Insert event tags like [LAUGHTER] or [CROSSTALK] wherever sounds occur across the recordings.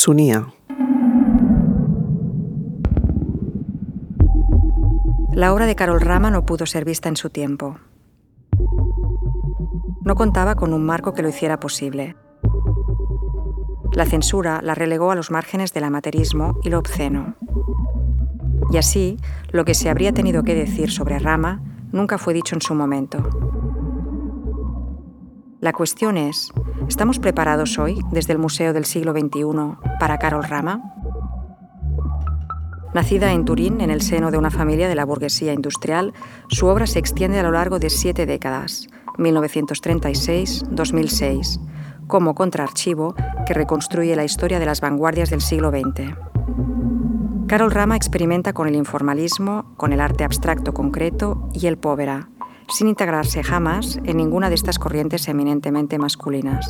Sunía. La obra de Carol Rama no pudo ser vista en su tiempo. No contaba con un marco que lo hiciera posible. La censura la relegó a los márgenes del amateurismo y lo obsceno. Y así, lo que se habría tenido que decir sobre Rama nunca fue dicho en su momento. La cuestión es, ¿estamos preparados hoy, desde el Museo del siglo XXI, para Carol Rama? Nacida en Turín, en el seno de una familia de la burguesía industrial, su obra se extiende a lo largo de siete décadas, 1936-2006, como contraarchivo que reconstruye la historia de las vanguardias del siglo XX. Carol Rama experimenta con el informalismo, con el arte abstracto concreto y el povera, sin integrarse jamás en ninguna de estas corrientes eminentemente masculinas.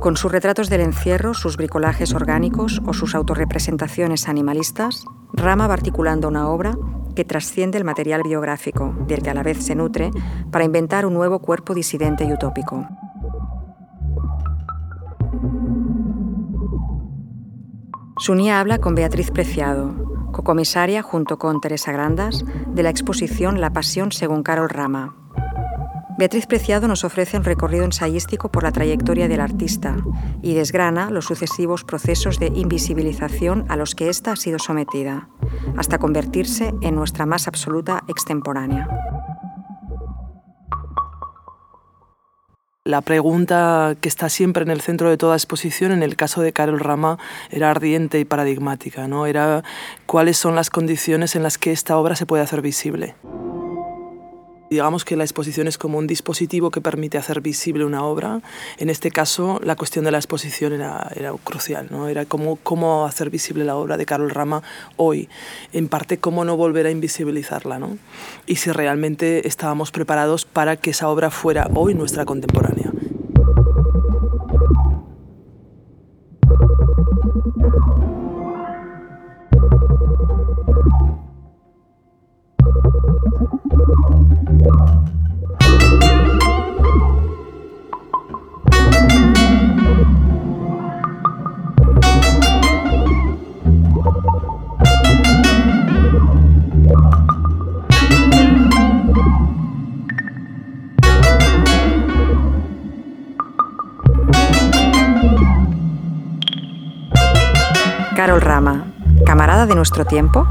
Con sus retratos del encierro, sus bricolajes orgánicos o sus autorrepresentaciones animalistas, Rama va articulando una obra que trasciende el material biográfico, del que a la vez se nutre, para inventar un nuevo cuerpo disidente y utópico. Sunia habla con Beatriz Preciado, cocomisaria junto con Teresa Grandas de la exposición La Pasión según Carol Rama. Beatriz Preciado nos ofrece un recorrido ensayístico por la trayectoria del artista y desgrana los sucesivos procesos de invisibilización a los que ésta ha sido sometida, hasta convertirse en nuestra más absoluta extemporánea. La pregunta que está siempre en el centro de toda exposición, en el caso de Carol Rama, era ardiente y paradigmática. ¿no? Era cuáles son las condiciones en las que esta obra se puede hacer visible. Digamos que la exposición es como un dispositivo que permite hacer visible una obra. En este caso, la cuestión de la exposición era, crucial, ¿no? Era cómo hacer visible la obra de Carol Rama hoy. En parte, cómo no volver a invisibilizarla, ¿no? Y si realmente estábamos preparados para que esa obra fuera hoy nuestra contemporánea. Nuestro tiempo.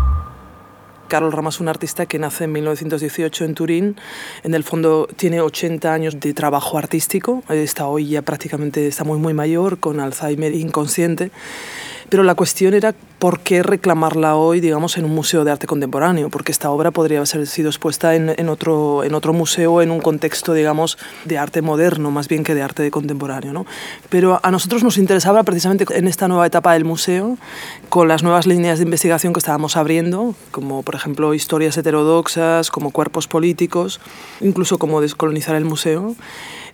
Carol Rama es un artista que nace en 1918 en Turín. En el fondo tiene 80 años de trabajo artístico. Está hoy ya prácticamente está muy muy mayor con Alzheimer inconsciente. Pero la cuestión era por qué reclamarla hoy, digamos, en un museo de arte contemporáneo, porque esta obra podría haber sido expuesta en, en, otro, en otro museo, en un contexto, digamos, de arte moderno, más bien que de arte contemporáneo. ¿no? Pero a nosotros nos interesaba precisamente en esta nueva etapa del museo, con las nuevas líneas de investigación que estábamos abriendo, como por ejemplo historias heterodoxas, como cuerpos políticos, incluso como descolonizar el museo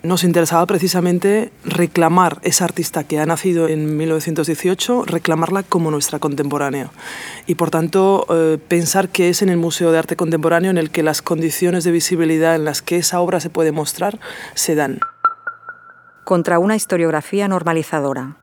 nos interesaba precisamente reclamar esa artista que ha nacido en 1918, reclamarla como nuestra contemporánea. Y por tanto, eh, pensar que es en el Museo de Arte Contemporáneo en el que las condiciones de visibilidad en las que esa obra se puede mostrar se dan. Contra una historiografía normalizadora.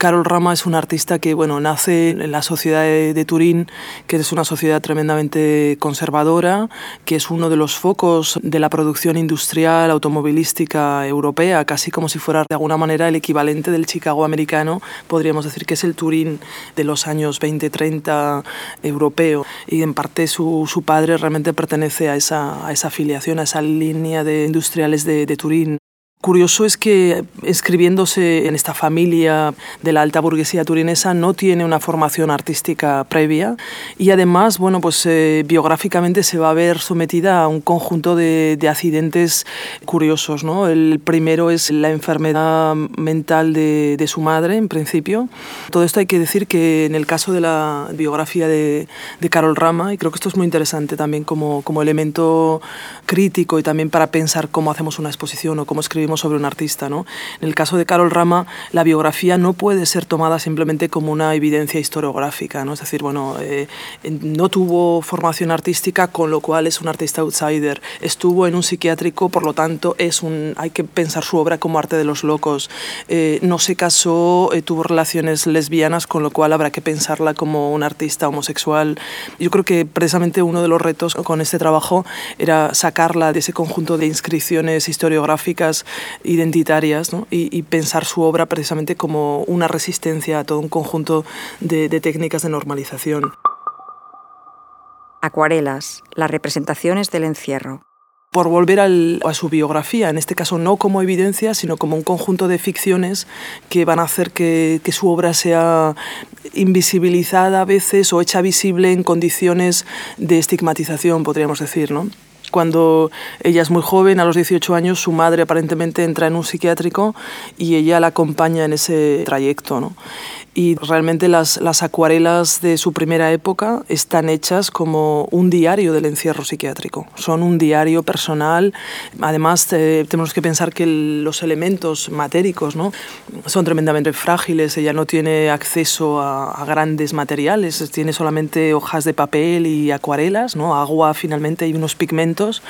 Carol Rama es un artista que bueno, nace en la sociedad de, Turín, que es una sociedad tremendamente conservadora, que es uno de los focos de la producción industrial automovilística europea, casi como si fuera de alguna manera el equivalente del Chicago americano, podríamos decir que es el Turín de los años 20-30 europeo. Y en parte su, su, padre realmente pertenece a esa, a esa afiliación, a esa línea de industriales de Turín. Curioso es que escribiéndose en esta familia de la alta burguesía turinesa no tiene una formación artística previa y además, bueno, pues eh, biográficamente se va a ver sometida a un conjunto de, de, accidentes curiosos, ¿no? El primero es la enfermedad mental de, de, su madre, en principio. Todo esto hay que decir que en el caso de la biografía de, de Carol Rama, y creo que esto es muy interesante también como, como elemento crítico y también para pensar cómo hacemos una exposición o cómo escribimos sobre un artista. ¿no? En el caso de Carol Rama, la biografía no puede ser tomada simplemente como una evidencia historiográfica. ¿no? Es decir, bueno, eh, no tuvo formación artística, con lo cual es un artista outsider. Estuvo en un psiquiátrico, por lo tanto, es un, hay que pensar su obra como arte de los locos. Eh, no se casó, eh, tuvo relaciones lesbianas, con lo cual habrá que pensarla como un artista homosexual. Yo creo que precisamente uno de los retos con este trabajo era sacarla de ese conjunto de inscripciones historiográficas identitarias y, pensar su obra precisamente como una resistencia a todo un conjunto de, de técnicas de normalización. Acuarelas, las representaciones del encierro por volver a su biografía, en este caso no como evidencia, sino como un conjunto de ficciones que van a hacer que, que, su obra sea invisibilizada a veces o hecha visible en condiciones de estigmatización, podríamos decir. ¿no? Cuando ella es muy joven, a los 18 años, su madre aparentemente entra en un psiquiátrico y ella la acompaña en ese trayecto. ¿no? Y realmente las, las acuarelas de su primera época están hechas como un diario del encierro psiquiátrico. Son un diario personal. Además, tenemos que pensar que los elementos matéricos ¿no? son tremendamente frágiles. Ella no tiene acceso a, a, grandes materiales, tiene solamente hojas de papel y acuarelas, ¿no? agua finalmente y unos pigmentos.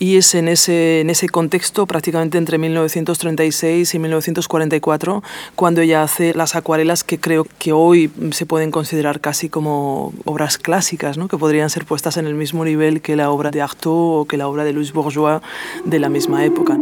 Y es en ese, en ese contexto, prácticamente entre 1936 y 1944, cuando ella hace las acuarelas que creo que hoy se pueden considerar casi como obras clásicas, ¿no? que podrían ser puestas en el mismo nivel que la obra de Artaud o que la obra de Louis Bourgeois de la misma época.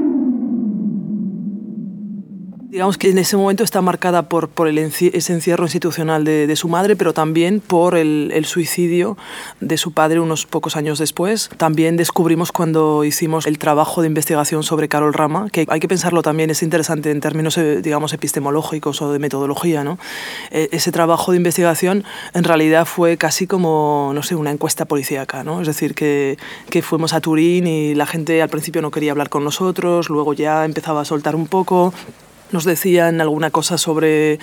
Digamos que en ese momento está marcada por, por el ese encierro institucional de, de, su madre, pero también por el, el, suicidio de su padre unos pocos años después. También descubrimos cuando hicimos el trabajo de investigación sobre Carol Rama, que hay que pensarlo también, es interesante en términos, eh, digamos, epistemológicos o de metodología, ¿no? E, ese trabajo de investigación en realidad fue casi como, no sé, una encuesta policíaca, ¿no? Es decir, que, que fuimos a Turín y la gente al principio no quería hablar con nosotros, luego ya empezaba a soltar un poco nos decían alguna cosa sobre,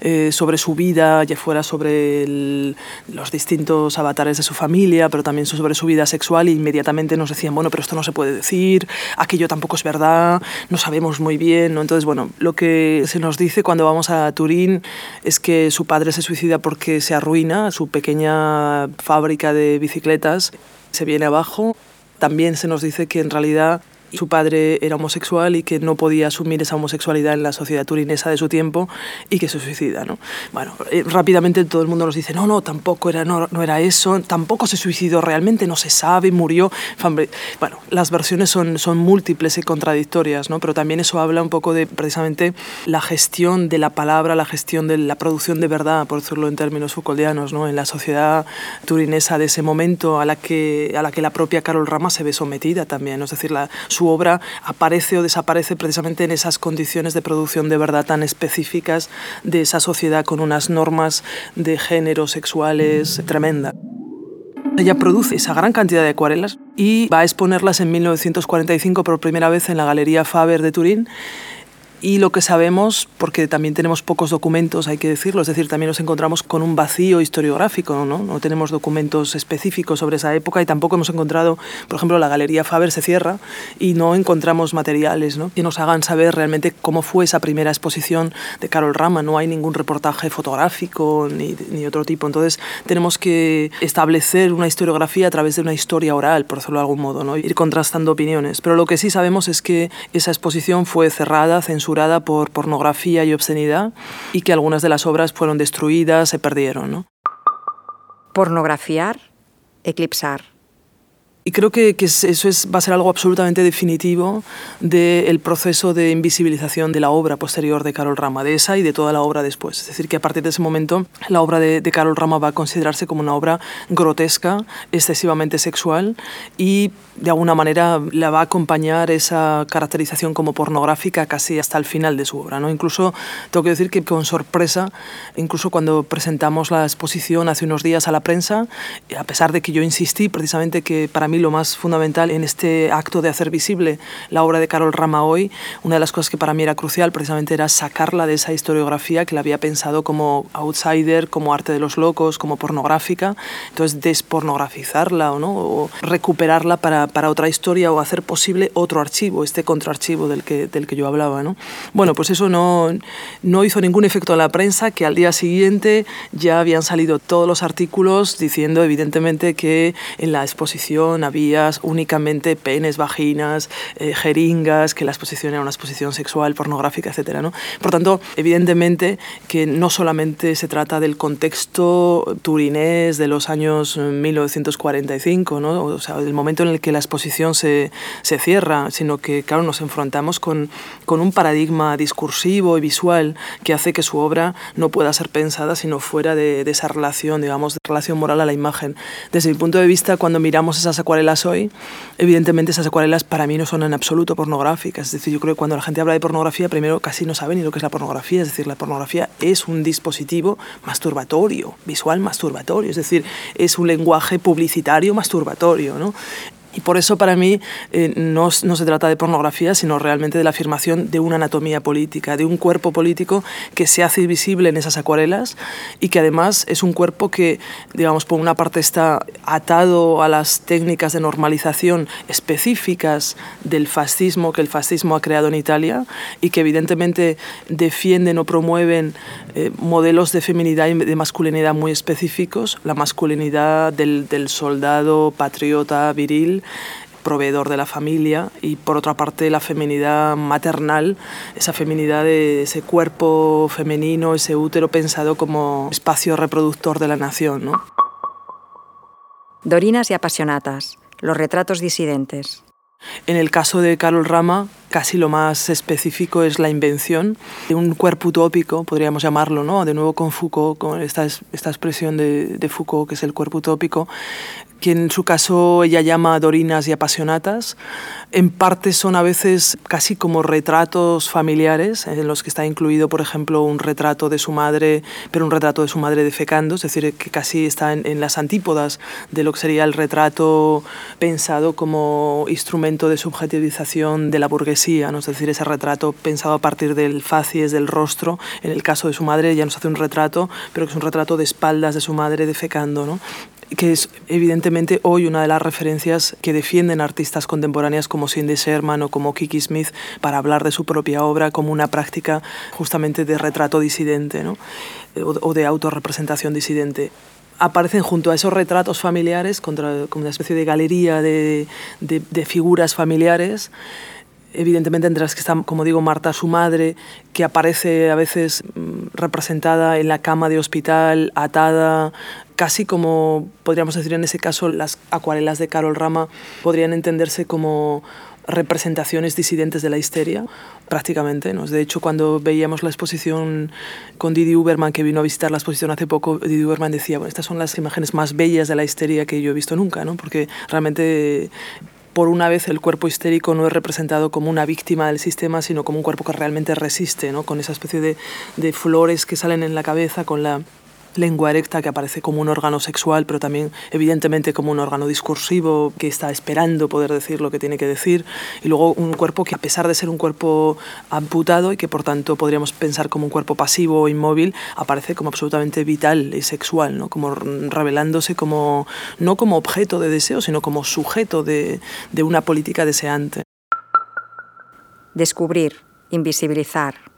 eh, sobre su vida, ya fuera sobre los distintos avatares de su familia, pero también sobre su vida sexual, y inmediatamente nos decían, bueno, pero esto no se puede decir, aquello tampoco es verdad, no sabemos muy bien. ¿no? Entonces, bueno, lo que se nos dice cuando vamos a Turín es que su padre se suicida porque se arruina su pequeña fábrica de bicicletas, se viene abajo. También se nos dice que en realidad su padre era homosexual y que no podía asumir esa homosexualidad en la sociedad turinesa de su tiempo y que se suicida. ¿no? Bueno, eh, rápidamente todo el mundo nos dice, no, no, tampoco era, no, no era eso, tampoco se suicidó realmente, no se sabe, murió. Bueno, las versiones son, son múltiples y contradictorias, ¿no? pero también eso habla un poco de precisamente la gestión de la palabra, la gestión de la producción de verdad, por decirlo en términos Foucauldianos, ¿no? en la sociedad turinesa de ese momento a la que, a la, que la propia Carol Rama se ve sometida también, es decir, la, obra aparece o desaparece precisamente en esas condiciones de producción de verdad tan específicas de esa sociedad con unas normas de género sexuales tremenda. Ella produce esa gran cantidad de acuarelas y va a exponerlas en 1945 por primera vez en la Galería Faber de Turín y lo que sabemos, porque también tenemos pocos documentos, hay que decirlo, es decir, también nos encontramos con un vacío historiográfico, ¿no? No tenemos documentos específicos sobre esa época y tampoco hemos encontrado, por ejemplo, la Galería Faber se cierra y no encontramos materiales ¿no? que nos hagan saber realmente cómo fue esa primera exposición de Carol Rama. No hay ningún reportaje fotográfico ni, ni otro tipo. Entonces, tenemos que establecer una historiografía a través de una historia oral, por decirlo de algún modo, ¿no? ir contrastando opiniones. Pero lo que sí sabemos es que esa exposición fue cerrada, censurada, por pornografía y obscenidad y que algunas de las obras fueron destruidas, se perdieron. ¿no? Pornografiar, eclipsar. Y creo que, que eso es, va a ser algo absolutamente definitivo del proceso de invisibilización de la obra posterior de Carol Rama, de esa y de toda la obra después. Es decir, que a partir de ese momento la obra de, de Carol Rama va a considerarse como una obra grotesca, excesivamente sexual y de alguna manera la va a acompañar esa caracterización como pornográfica casi hasta el final de su obra. ¿no? Incluso tengo que decir que con sorpresa, incluso cuando presentamos la exposición hace unos días a la prensa, a pesar de que yo insistí precisamente que para mí lo más fundamental en este acto de hacer visible la obra de Carol Rama hoy, una de las cosas que para mí era crucial precisamente era sacarla de esa historiografía que la había pensado como outsider, como arte de los locos, como pornográfica, entonces despornografizarla o, ¿no? o recuperarla para, para, otra historia o hacer posible otro archivo, este contraarchivo del que, del que yo hablaba. ¿no? Bueno, pues eso no, no hizo ningún efecto en la prensa, que al día siguiente ya habían salido todos los artículos diciendo evidentemente que en la exposición había únicamente penes, vaginas, eh, jeringas, que la exposición era una exposición sexual, pornográfica, etc. ¿no? Por tanto, evidentemente que no solamente se trata del contexto turinés de los años 1945, ¿no? o sea, del momento en el que la exposición se, se cierra, sino que, claro, nos enfrentamos con, con un paradigma discursivo y visual que hace que su obra no pueda ser pensada sino fuera de, de esa relación, digamos, de relación moral a la imagen. Desde mi punto de vista, cuando miramos esas acuarelas hoy, evidentemente esas acuarelas para mí no son en absoluto pornográficas. Es decir, yo creo que cuando la gente habla de pornografía, primero casi no sabe ni lo que es la pornografía. Es decir, la pornografía es un dispositivo masturbatorio, visual masturbatorio. Es decir, es un lenguaje publicitario masturbatorio. ¿no? Y por eso para mí eh, no, se trata de pornografía, sino realmente de la afirmación de una anatomía política, de un cuerpo político que se hace visible en esas acuarelas y que además es un cuerpo que, digamos, por una parte está atado a las técnicas de normalización específicas del fascismo que el fascismo ha creado en Italia y que evidentemente defienden o promueven eh, modelos de feminidad y de masculinidad muy específicos, la masculinidad del soldado patriota viril, proveedor de la familia y por otra parte la feminidad maternal, esa feminidad de ese cuerpo femenino, ese útero pensado como espacio reproductor de la nación. ¿no? Dorinas y apasionatas, los retratos disidentes. En el caso de Carol Rama, casi lo más específico es la invención de un cuerpo utópico, podríamos llamarlo, ¿no? De nuevo con Foucault, con esta, esta expresión de, de Foucault, que es el cuerpo utópico, que en su caso ella llama dorinas y apasionatas. En parte son a veces casi como retratos familiares, en los que está incluido, por ejemplo, un retrato de su madre, pero un retrato de su madre defecando, es decir, que casi está en, en las antípodas de lo que sería el retrato pensado como instrumento de subjetivización de la burguesía, ¿no? es decir, ese retrato pensado a partir del facies, del rostro. En el caso de su madre, ella nos hace un retrato, pero que es un retrato de espaldas de su madre defecando. ¿no? que es evidentemente hoy una de las referencias que defienden artistas contemporáneas como Cindy Sherman o como Kiki Smith para hablar de su propia obra como una práctica justamente de retrato disidente ¿no? o de autorrepresentación disidente aparecen junto a esos retratos familiares, como una especie de galería de, de figuras familiares, evidentemente entre las que está, como digo, Marta, su madre, que aparece a veces representada en la cama de hospital, atada, casi como, podríamos decir en ese caso, las acuarelas de Carol Rama podrían entenderse como representaciones disidentes de la histeria, prácticamente. ¿no? De hecho, cuando veíamos la exposición con Didi Uberman, que vino a visitar la exposición hace poco, Didi Uberman decía, bueno, estas son las imágenes más bellas de la histeria que yo he visto nunca, ¿no? porque realmente por una vez el cuerpo histérico no es representado como una víctima del sistema, sino como un cuerpo que realmente resiste, ¿no? con esa especie de, de flores que salen en la cabeza, con la lengua erecta que aparece como un órgano sexual, pero también evidentemente como un órgano discursivo que está esperando poder decir lo que tiene que decir, y luego un cuerpo que a pesar de ser un cuerpo amputado y que por tanto podríamos pensar como un cuerpo pasivo o inmóvil, aparece como absolutamente vital y sexual, ¿no? como revelándose como no como objeto de deseo, sino como sujeto de, de una política deseante. Descubrir, invisibilizar,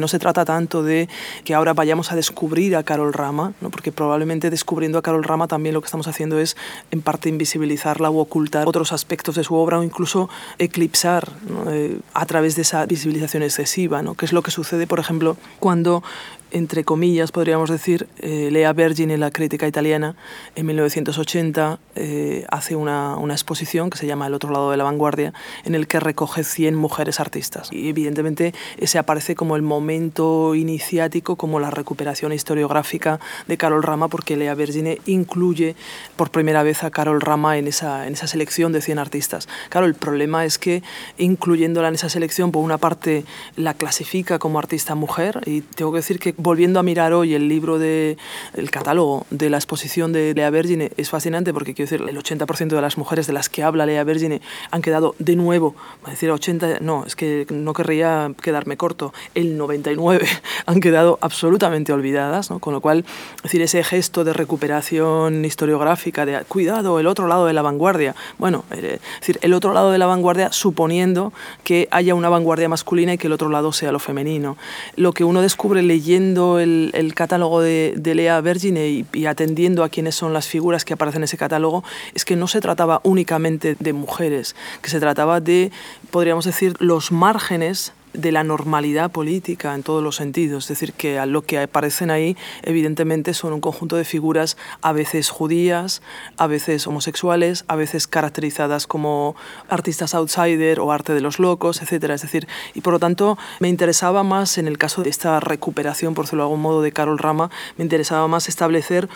no se trata tanto de que ahora vayamos a descubrir a Carol Rama, ¿no? porque probablemente descubriendo a Carol Rama también lo que estamos haciendo es en parte invisibilizarla o ocultar otros aspectos de su obra o incluso eclipsar eh, a través de esa visibilización excesiva, ¿no? que es lo que sucede, por ejemplo, cuando entre comillas, podríamos decir, eh, Lea Vergine, la crítica italiana, en 1980 eh, hace una, una, exposición que se llama El otro lado de la vanguardia, en el que recoge 100 mujeres artistas. Y evidentemente ese aparece como el momento iniciático, como la recuperación historiográfica de Carol Rama, porque Lea Vergine incluye por primera vez a Carol Rama en esa, en esa selección de 100 artistas. Claro, el problema es que incluyéndola en esa selección, por una parte la clasifica como artista mujer, y tengo que decir que volviendo a mirar hoy el libro de el catálogo de la exposición de Lea Vergine es fascinante porque quiero decir, el 80% de las mujeres de las que habla Lea Vergine han quedado de nuevo, a decir 80, no, es que no querría quedarme corto, el 99 [LAUGHS] han quedado absolutamente olvidadas, ¿no? con lo cual, es decir, ese gesto de recuperación historiográfica, de cuidado, el otro lado de la vanguardia, bueno, eh, es decir, el otro lado de la vanguardia suponiendo que haya una vanguardia masculina y que el otro lado sea lo femenino. Lo que uno descubre leyendo el, catálogo de, de Lea Vergine y, y atendiendo a quiénes son las figuras que aparecen en ese catálogo es que no se trataba únicamente de mujeres, que se trataba de, podríamos decir, los márgenes de la normalidad política en todos los sentidos. Es decir, que a lo que aparecen ahí, evidentemente, son un conjunto de figuras a veces judías, a veces homosexuales, a veces caracterizadas como artistas outsider o arte de los locos, etc. Es decir, y por lo tanto, me interesaba más, en el caso de esta recuperación, por decirlo de algún modo, de Carol Rama, me interesaba más establecer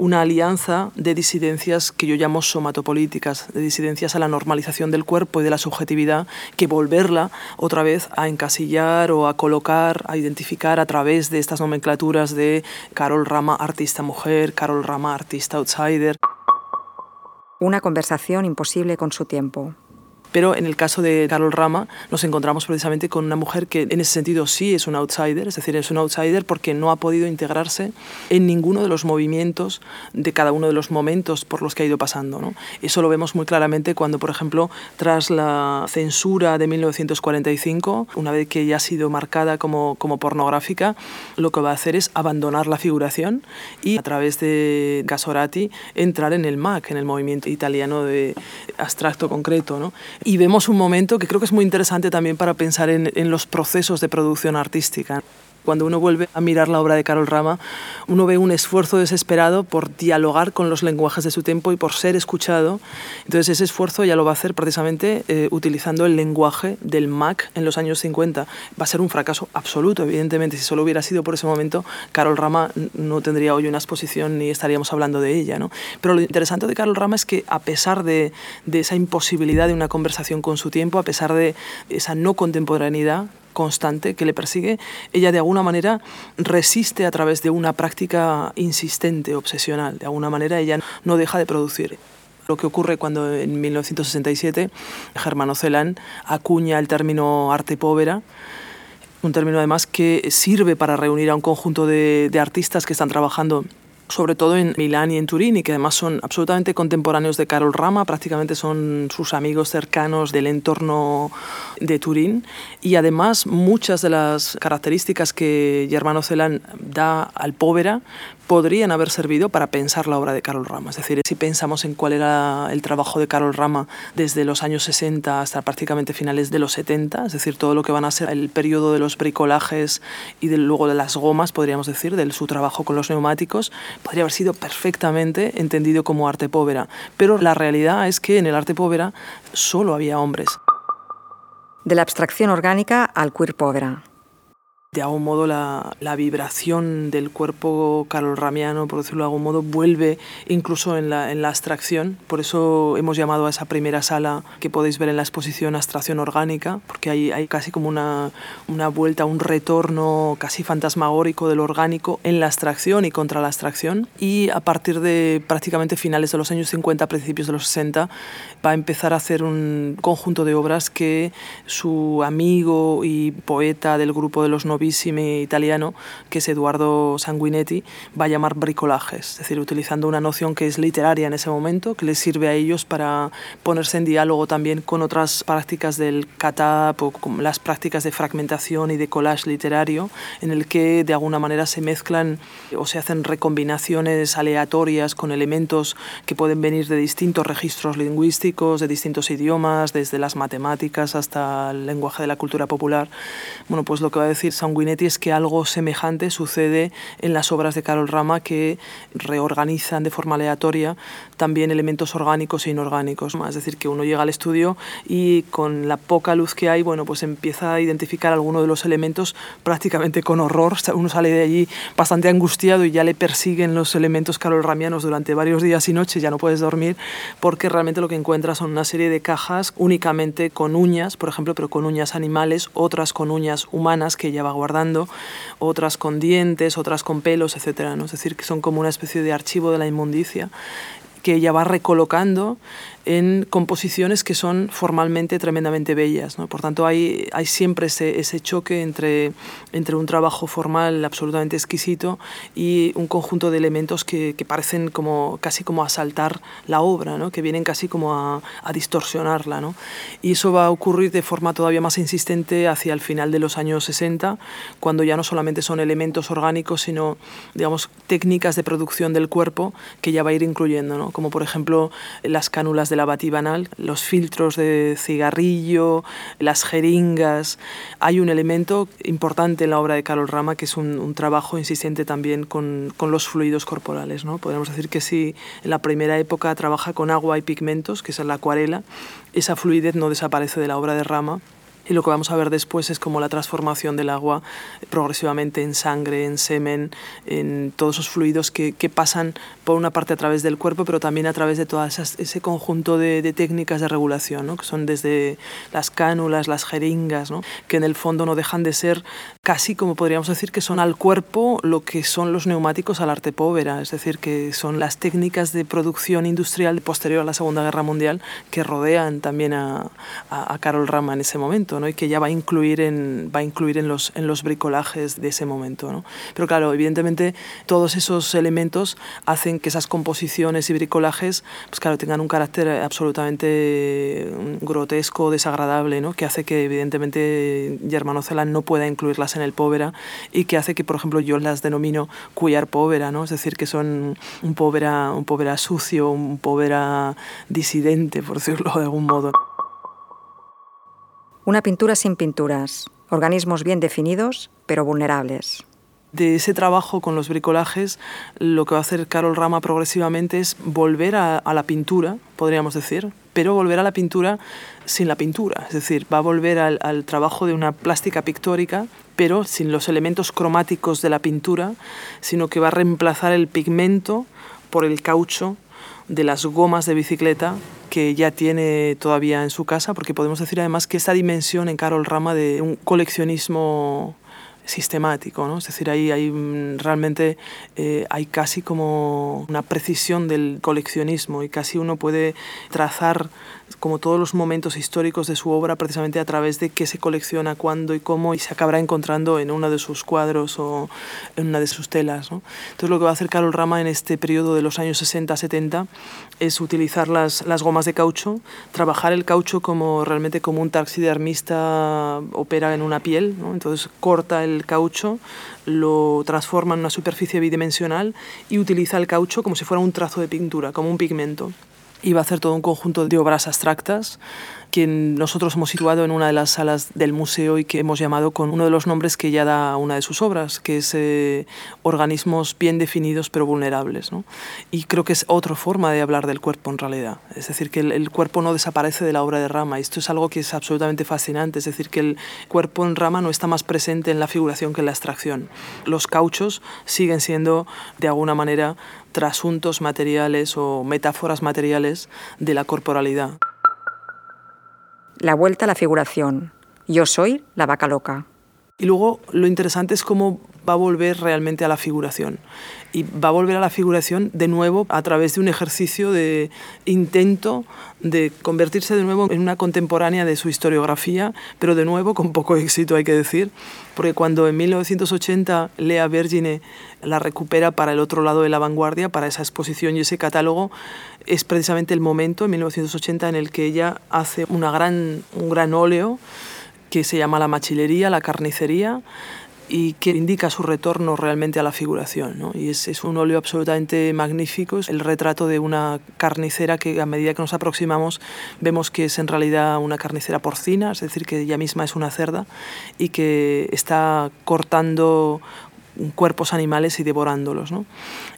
una alianza de disidencias que yo llamo somatopolíticas, de disidencias a la normalización del cuerpo y de la subjetividad, que volverla otra vez a encasillar o a colocar, a identificar a través de estas nomenclaturas de Carol Rama, artista mujer, Carol Rama, artista outsider. Una conversación imposible con su tiempo. Pero en el caso de Carol Rama nos encontramos precisamente con una mujer que en ese sentido sí es un outsider, es decir, es un outsider porque no ha podido integrarse en ninguno de los movimientos de cada uno de los momentos por los que ha ido pasando. ¿no? Eso lo vemos muy claramente cuando, por ejemplo, tras la censura de 1945, una vez que ya ha sido marcada como, como pornográfica, lo que va a hacer es abandonar la figuración y a través de Gasorati entrar en el MAC, en el movimiento italiano de abstracto concreto. ¿no? Y vemos un momento que creo que es muy interesante también para pensar en, en los procesos de producción artística. Cuando uno vuelve a mirar la obra de Carol Rama, uno ve un esfuerzo desesperado por dialogar con los lenguajes de su tiempo y por ser escuchado. Entonces ese esfuerzo ya lo va a hacer precisamente eh, utilizando el lenguaje del Mac en los años 50. Va a ser un fracaso absoluto, evidentemente. Si solo hubiera sido por ese momento, Carol Rama no tendría hoy una exposición ni estaríamos hablando de ella. ¿no? Pero lo interesante de Carol Rama es que a pesar de, de esa imposibilidad de una conversación con su tiempo, a pesar de esa no contemporaneidad, constante que le persigue, ella de alguna manera resiste a través de una práctica insistente, obsesional. De alguna manera ella no deja de producir. Lo que ocurre cuando en 1967 Germano Celan acuña el término arte povera, un término además que sirve para reunir a un conjunto de, de artistas que están trabajando sobre todo en Milán y en Turín, y que además son absolutamente contemporáneos de Carol Rama, prácticamente son sus amigos cercanos del entorno de Turín, y además muchas de las características que Germano Celan da al Povera podrían haber servido para pensar la obra de Carol Rama. Es decir, si pensamos en cuál era el trabajo de Carol Rama desde los años 60 hasta prácticamente finales de los 70, es decir, todo lo que van a ser el periodo de los bricolajes y luego de las gomas, podríamos decir, de su trabajo con los neumáticos, podría haber sido perfectamente entendido como arte povera. Pero la realidad es que en el arte povera solo había hombres. De la abstracción orgánica al queer povera de algún modo la, vibración del cuerpo carolramiano, por decirlo de algún modo, vuelve incluso en la, en la abstracción. Por eso hemos llamado a esa primera sala que podéis ver en la exposición abstracción orgánica, porque hay, hay casi como una, una vuelta, un retorno casi fantasmagórico del orgánico en la abstracción y contra la abstracción. Y a partir de prácticamente finales de los años 50, principios de los 60, va a empezar a hacer un conjunto de obras que su amigo y poeta del grupo de los italiano, que es Eduardo Sanguinetti, va a llamar bricolajes, es decir, utilizando una noción que es literaria en ese momento, que les sirve a ellos para ponerse en diálogo también con otras prácticas del catap o con las prácticas de fragmentación y de collage literario, en el que de alguna manera se mezclan o se hacen recombinaciones aleatorias con elementos que pueden venir de distintos registros lingüísticos, de distintos idiomas, desde las matemáticas hasta el lenguaje de la cultura popular. Bueno, pues lo que va a decir Sanguinetti es que algo semejante sucede en las obras de Carol Rama que reorganizan de forma aleatoria también elementos orgánicos e inorgánicos. Es decir, que uno llega al estudio y con la poca luz que hay, bueno, pues empieza a identificar alguno de los elementos prácticamente con horror. [LAUGHS] Uno sale de allí bastante angustiado y ya le persiguen los elementos carolramianos durante varios días y noches, ya no puedes dormir, porque realmente lo que encuentras son una serie de cajas únicamente con uñas, por ejemplo, pero con uñas animales, otras con uñas humanas que lleva guardando, otras con dientes, otras con pelos, etc. ¿no? Es decir, que son como una especie de archivo de la inmundicia que ella va recolocando en composiciones que son formalmente tremendamente bellas. ¿no? Por tanto, hay, hay siempre ese, ese, choque entre, entre un trabajo formal absolutamente exquisito y un conjunto de elementos que, que parecen como, casi como asaltar la obra, ¿no? que vienen casi como a, a distorsionarla. ¿no? Y eso va a ocurrir de forma todavía más insistente hacia el final de los años 60, cuando ya no solamente son elementos orgánicos, sino digamos, técnicas de producción del cuerpo que ya va a ir incluyendo, como por ejemplo las cánulas de la batibanal, los filtros de cigarrillo, las jeringas. Hay un elemento importante en la obra de Carol Rama que es un, trabajo insistente también con, con, los fluidos corporales. ¿no? Podemos decir que si en la primera época trabaja con agua y pigmentos, que es la acuarela, esa fluidez no desaparece de la obra de Rama y lo que vamos a ver después es como la transformación del agua progresivamente en sangre, en semen, en todos esos fluidos que, que pasan por una parte a través del cuerpo, pero también a través de todo ese conjunto de, técnicas de regulación, ¿no? que son desde las cánulas, las jeringas, ¿no? que en el fondo no dejan de ser casi como podríamos decir que son al cuerpo lo que son los neumáticos al arte povera, es decir, que son las técnicas de producción industrial posterior a la Segunda Guerra Mundial que rodean también a, a, Carol Rama en ese momento. ¿no? y que ya va a incluir en, va a incluir en, los, en los bricolajes de ese momento. ¿no? Pero claro, evidentemente todos esos elementos hacen que esas composiciones y bricolajes pues claro, tengan un carácter absolutamente grotesco, desagradable, ¿no? que hace que evidentemente Germano Celan no pueda incluirlas en el povera y que hace que, por ejemplo, yo las denomino cuyar povera, ¿no? es decir, que son un povera, un povera sucio, un povera disidente, por decirlo de algún modo. Una pintura sin pinturas, organismos bien definidos, pero vulnerables. De ese trabajo con los bricolajes, lo que va a hacer Carol Rama progresivamente es volver a, la pintura, podríamos decir, pero volver a la pintura sin la pintura. Es decir, va a volver al, al trabajo de una plástica pictórica, pero sin los elementos cromáticos de la pintura, sino que va a reemplazar el pigmento por el caucho de las gomas de bicicleta que ya tiene todavía en su casa, porque podemos decir además que esta dimensión en Carol Rama de un coleccionismo sistemático, ¿no? Es decir, ahí hay realmente eh, hay casi como una precisión del coleccionismo y casi uno puede trazar como todos los momentos históricos de su obra precisamente a través de qué se colecciona, cuándo y cómo y se acabará encontrando en uno de sus cuadros o en una de sus telas. ¿no? Entonces lo que va a hacer Carol Rama en este periodo de los años 60-70 es utilizar las, las gomas de caucho, trabajar el caucho como realmente como un taxidermista opera en una piel, ¿no? entonces corta el caucho, lo transforma en una superficie bidimensional y utiliza el caucho como si fuera un trazo de pintura, como un pigmento. Y va a hacer todo un conjunto de obras abstractas que nosotros hemos situado en una de las salas del museo y que hemos llamado con uno de los nombres que ya da una de sus obras, que es eh, Organismos bien definidos pero vulnerables. ¿no? Y creo que es otra forma de hablar del cuerpo en realidad. Es decir, que el, el, cuerpo no desaparece de la obra de Rama. Esto es algo que es absolutamente fascinante. Es decir, que el cuerpo en Rama no está más presente en la figuración que en la abstracción. Los cauchos siguen siendo, de alguna manera, trasuntos materiales o metáforas materiales de la corporalidad. La vuelta a la figuración. Yo soy la vaca loca. Y luego lo interesante es cómo va a volver realmente a la figuración. Y va a volver a la figuración de nuevo a través de un ejercicio de intento de convertirse de nuevo en una contemporánea de su historiografía, pero de nuevo con poco éxito hay que decir, porque cuando en 1980 Lea Vergine la recupera para el otro lado de la vanguardia, para esa exposición y ese catálogo, es precisamente el momento, en 1980, en el que ella hace una gran, un gran óleo que se llama la machilería, la carnicería, y que indica su retorno realmente a la figuración. ¿no? Y es, un óleo absolutamente magnífico, es el retrato de una carnicera que a medida que nos aproximamos vemos que es en realidad una carnicera porcina, es decir, que ella misma es una cerda y que está cortando cuerpos animales y devorándolos. ¿no?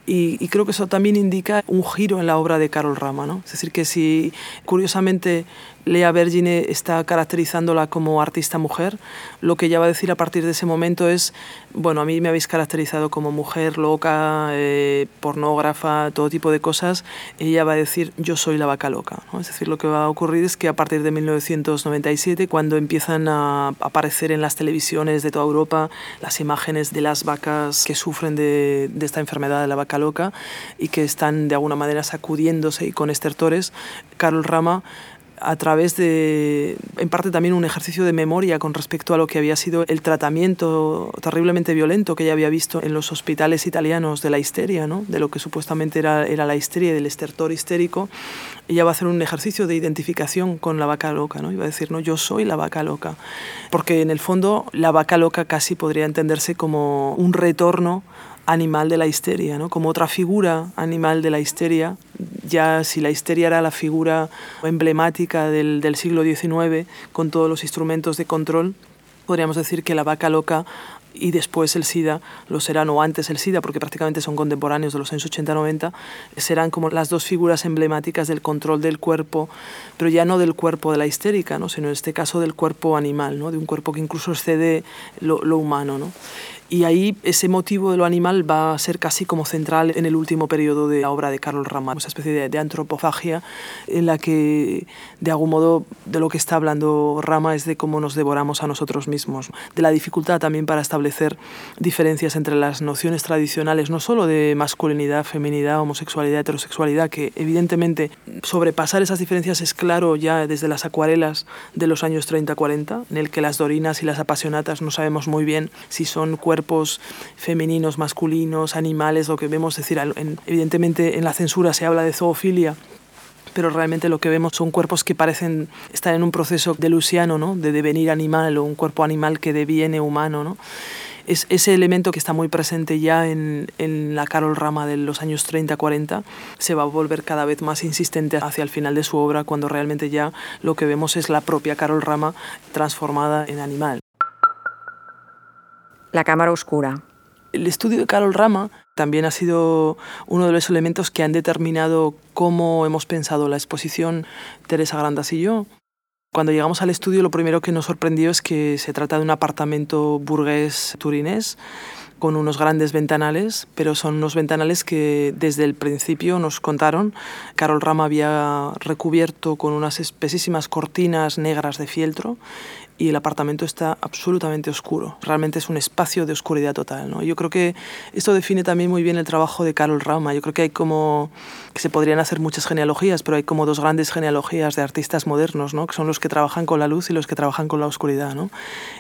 Y, y, creo que eso también indica un giro en la obra de Carol Rama. ¿no? Es decir, que si curiosamente Lea Vergine está caracterizándola como artista mujer, lo que ella va a decir a partir de ese momento es, bueno, a mí me habéis caracterizado como mujer loca, eh, pornógrafa, todo tipo de cosas, ella va a decir, yo soy la vaca loca. Es decir, lo que va a ocurrir es que a partir de 1997, cuando empiezan a aparecer en las televisiones de toda Europa las imágenes de las vacas que sufren de, de esta enfermedad de la vaca loca y que están de alguna manera sacudiéndose y con estertores, Carol Rama a través de, en parte también un ejercicio de memoria con respecto a lo que había sido el tratamiento terriblemente violento que ella había visto en los hospitales italianos de la histeria, ¿no? de lo que supuestamente era, era la histeria y del estertor histérico. Ella va a hacer un ejercicio de identificación con la vaca loca, ¿no? va a decir, no, yo soy la vaca loca, porque en el fondo la vaca loca casi podría entenderse como un retorno animal de la histeria, ¿no? como otra figura animal de la histeria. Ya si la histeria era la figura emblemática del, del siglo XIX, con todos los instrumentos de control, podríamos decir que la vaca loca y después el SIDA, lo serán, o antes el SIDA, porque prácticamente son contemporáneos de los años 80-90, serán como las dos figuras emblemáticas del control del cuerpo, pero ya no del cuerpo de la histérica, ¿no? sino en este caso del cuerpo animal, ¿no? de un cuerpo que incluso excede lo, lo humano. ¿no? Y ahí ese motivo de lo animal va a ser casi como central en el último periodo de la obra de Carol Rama, esa especie de, de, antropofagia en la que de algún modo de lo que está hablando Rama es de cómo nos devoramos a nosotros mismos, de la dificultad también para establecer diferencias entre las nociones tradicionales, no solo de masculinidad, feminidad, homosexualidad, heterosexualidad, que evidentemente sobrepasar esas diferencias es claro ya desde las acuarelas de los años 30-40, en el que las dorinas y las apasionatas no sabemos muy bien si son cuerpos cuerpos femeninos, masculinos, animales, lo que vemos, es decir, en, evidentemente en la censura se habla de zoofilia, pero realmente lo que vemos son cuerpos que parecen estar en un proceso delusiano, ¿no? de devenir animal o un cuerpo animal que deviene humano. ¿no? Es ese elemento que está muy presente ya en, en la Carol Rama de los años 30-40 se va a volver cada vez más insistente hacia el final de su obra cuando realmente ya lo que vemos es la propia Carol Rama transformada en animal. La cámara oscura. El estudio de Carol Rama también ha sido uno de los elementos que han determinado cómo hemos pensado la exposición Teresa Grandas y yo. Cuando llegamos al estudio lo primero que nos sorprendió es que se trata de un apartamento burgués turinés con unos grandes ventanales, pero son unos ventanales que desde el principio nos contaron. Carol Rama había recubierto con unas espesísimas cortinas negras de fieltro y el apartamento está absolutamente oscuro. Realmente es un espacio de oscuridad total. ¿no? Yo creo que esto define también muy bien el trabajo de Carol Rama. Yo creo que hay como que se podrían hacer muchas genealogías, pero hay como dos grandes genealogías de artistas modernos, ¿no? que son los que trabajan con la luz y los que trabajan con la oscuridad. ¿no?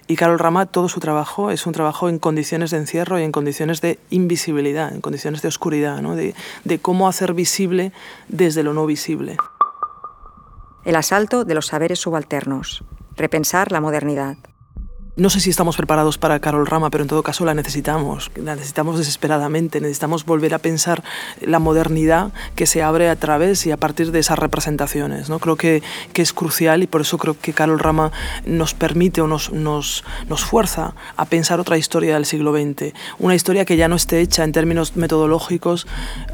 Y Carol Rama, todo su trabajo es un trabajo en condiciones de encierro y en condiciones de invisibilidad, en condiciones de oscuridad, ¿no? de, de cómo hacer visible desde lo no visible. El asalto de los saberes subalternos repensar la modernidad. No sé si estamos preparados para Carol Rama, pero en todo caso la necesitamos. La necesitamos desesperadamente. Necesitamos volver a pensar la modernidad que se abre a través y a partir de esas representaciones. ¿no? Creo que, que es crucial y por eso creo que Carol Rama nos permite o nos, nos, nos fuerza a pensar otra historia del siglo XX. Una historia que ya no esté hecha en términos metodológicos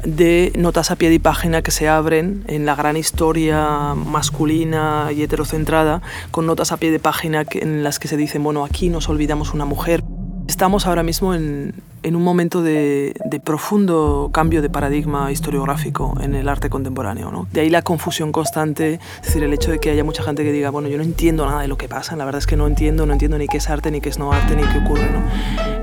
de notas a pie de página que se abren en la gran historia masculina y heterocentrada, con notas a pie de página en las que se dicen, bueno, aquí nos olvidamos una mujer. Estamos ahora mismo en, en un momento de, de, profundo cambio de paradigma historiográfico en el arte contemporáneo. ¿no? De ahí la confusión constante, es decir, el hecho de que haya mucha gente que diga, bueno, yo no entiendo nada de lo que pasa, la verdad es que no entiendo, no entiendo ni qué es arte, ni qué es no arte, ni qué ocurre. ¿no?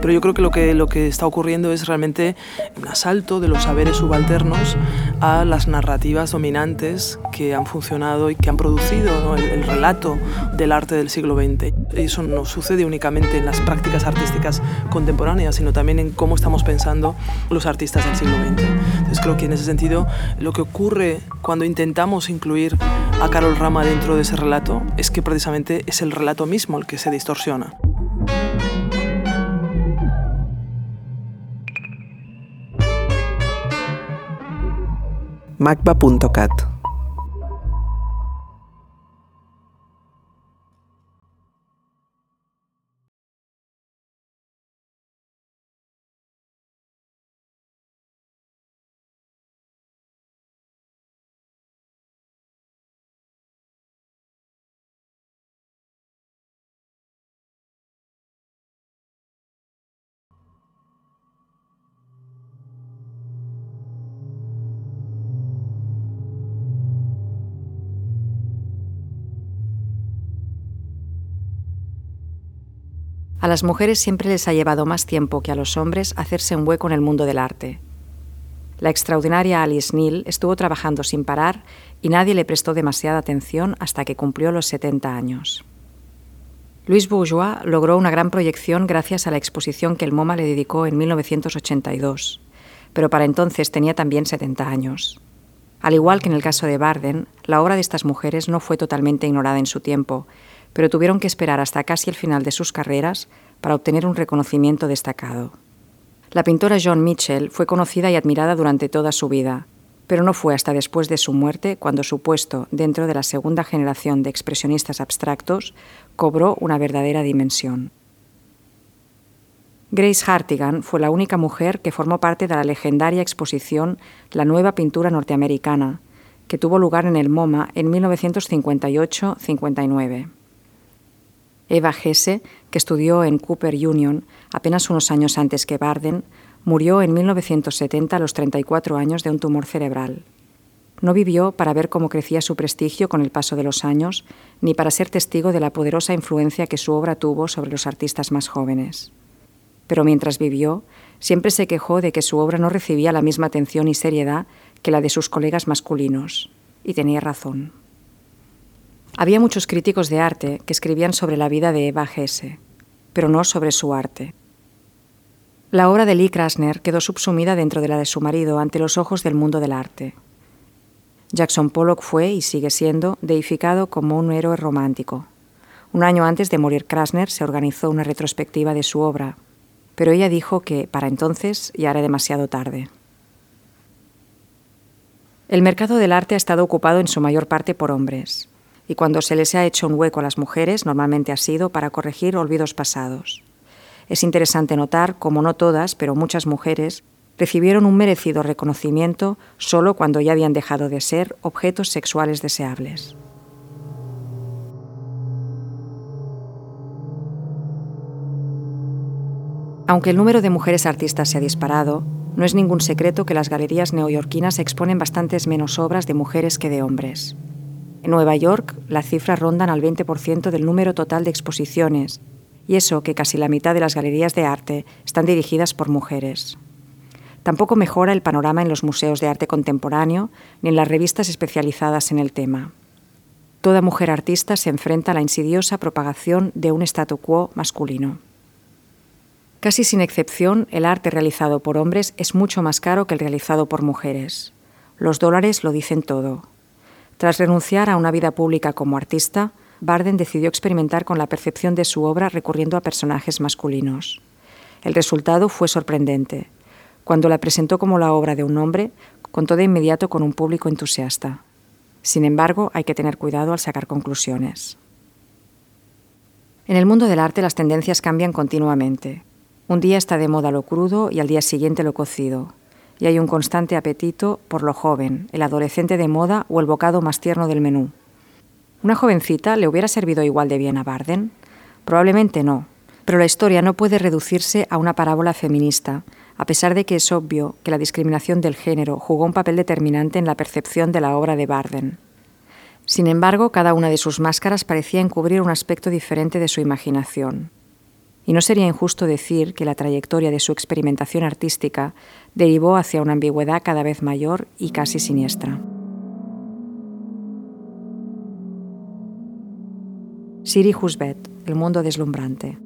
Pero yo creo que lo, que lo que está ocurriendo es realmente un asalto de los saberes subalternos a las narrativas dominantes que han funcionado y que han producido el, el relato del arte del siglo XX. Eso no sucede únicamente en las prácticas artísticas contemporáneas, sino también en cómo estamos pensando los artistas del siglo XX. Entonces creo que en ese sentido lo que ocurre cuando intentamos incluir a Carol Rama dentro de ese relato es que precisamente es el relato mismo el que se distorsiona. macba.cat A las mujeres siempre les ha llevado más tiempo que a los hombres hacerse un hueco en el mundo del arte. La extraordinaria Alice Neal estuvo trabajando sin parar y nadie le prestó demasiada atención hasta que cumplió los 70 años. Louise Bourgeois logró una gran proyección gracias a la exposición que el MoMA le dedicó en 1982, pero para entonces tenía también 70 años. Al igual que en el caso de Barden, la obra de estas mujeres no fue totalmente ignorada en su tiempo pero tuvieron que esperar hasta casi el final de sus carreras para obtener un reconocimiento destacado. La pintora Joan Mitchell fue conocida y admirada durante toda su vida, pero no fue hasta después de su muerte cuando su puesto dentro de la segunda generación de expresionistas abstractos cobró una verdadera dimensión. Grace Hartigan fue la única mujer que formó parte de la legendaria exposición La nueva pintura norteamericana, que tuvo lugar en el MoMA en 1958-59. Eva Hesse, que estudió en Cooper Union apenas unos años antes que Barden, murió en 1970 a los 34 años de un tumor cerebral. No vivió para ver cómo crecía su prestigio con el paso de los años, ni para ser testigo de la poderosa influencia que su obra tuvo sobre los artistas más jóvenes. Pero mientras vivió, siempre se quejó de que su obra no recibía la misma atención y seriedad que la de sus colegas masculinos, y tenía razón. Había muchos críticos de arte que escribían sobre la vida de Eva Hesse, pero no sobre su arte. La obra de Lee Krasner quedó subsumida dentro de la de su marido ante los ojos del mundo del arte. Jackson Pollock fue y sigue siendo deificado como un héroe romántico. Un año antes de morir Krasner se organizó una retrospectiva de su obra, pero ella dijo que para entonces ya era demasiado tarde. El mercado del arte ha estado ocupado en su mayor parte por hombres y cuando se les ha hecho un hueco a las mujeres normalmente ha sido para corregir olvidos pasados. Es interesante notar cómo no todas, pero muchas mujeres, recibieron un merecido reconocimiento solo cuando ya habían dejado de ser objetos sexuales deseables. Aunque el número de mujeres artistas se ha disparado, no es ningún secreto que las galerías neoyorquinas exponen bastantes menos obras de mujeres que de hombres. En Nueva York, las cifras rondan al 20% del número total de exposiciones, y eso que casi la mitad de las galerías de arte están dirigidas por mujeres. Tampoco mejora el panorama en los museos de arte contemporáneo ni en las revistas especializadas en el tema. Toda mujer artista se enfrenta a la insidiosa propagación de un statu quo masculino. Casi sin excepción, el arte realizado por hombres es mucho más caro que el realizado por mujeres. Los dólares lo dicen todo. Tras renunciar a una vida pública como artista, Barden decidió experimentar con la percepción de su obra recurriendo a personajes masculinos. El resultado fue sorprendente. Cuando la presentó como la obra de un hombre, contó de inmediato con un público entusiasta. Sin embargo, hay que tener cuidado al sacar conclusiones. En el mundo del arte las tendencias cambian continuamente. Un día está de moda lo crudo y al día siguiente lo cocido y hay un constante apetito por lo joven, el adolescente de moda o el bocado más tierno del menú. ¿Una jovencita le hubiera servido igual de bien a Barden? Probablemente no, pero la historia no puede reducirse a una parábola feminista, a pesar de que es obvio que la discriminación del género jugó un papel determinante en la percepción de la obra de Barden. Sin embargo, cada una de sus máscaras parecía encubrir un aspecto diferente de su imaginación y no sería injusto decir que la trayectoria de su experimentación artística derivó hacia una ambigüedad cada vez mayor y casi siniestra. Siri Husbet, El mundo deslumbrante.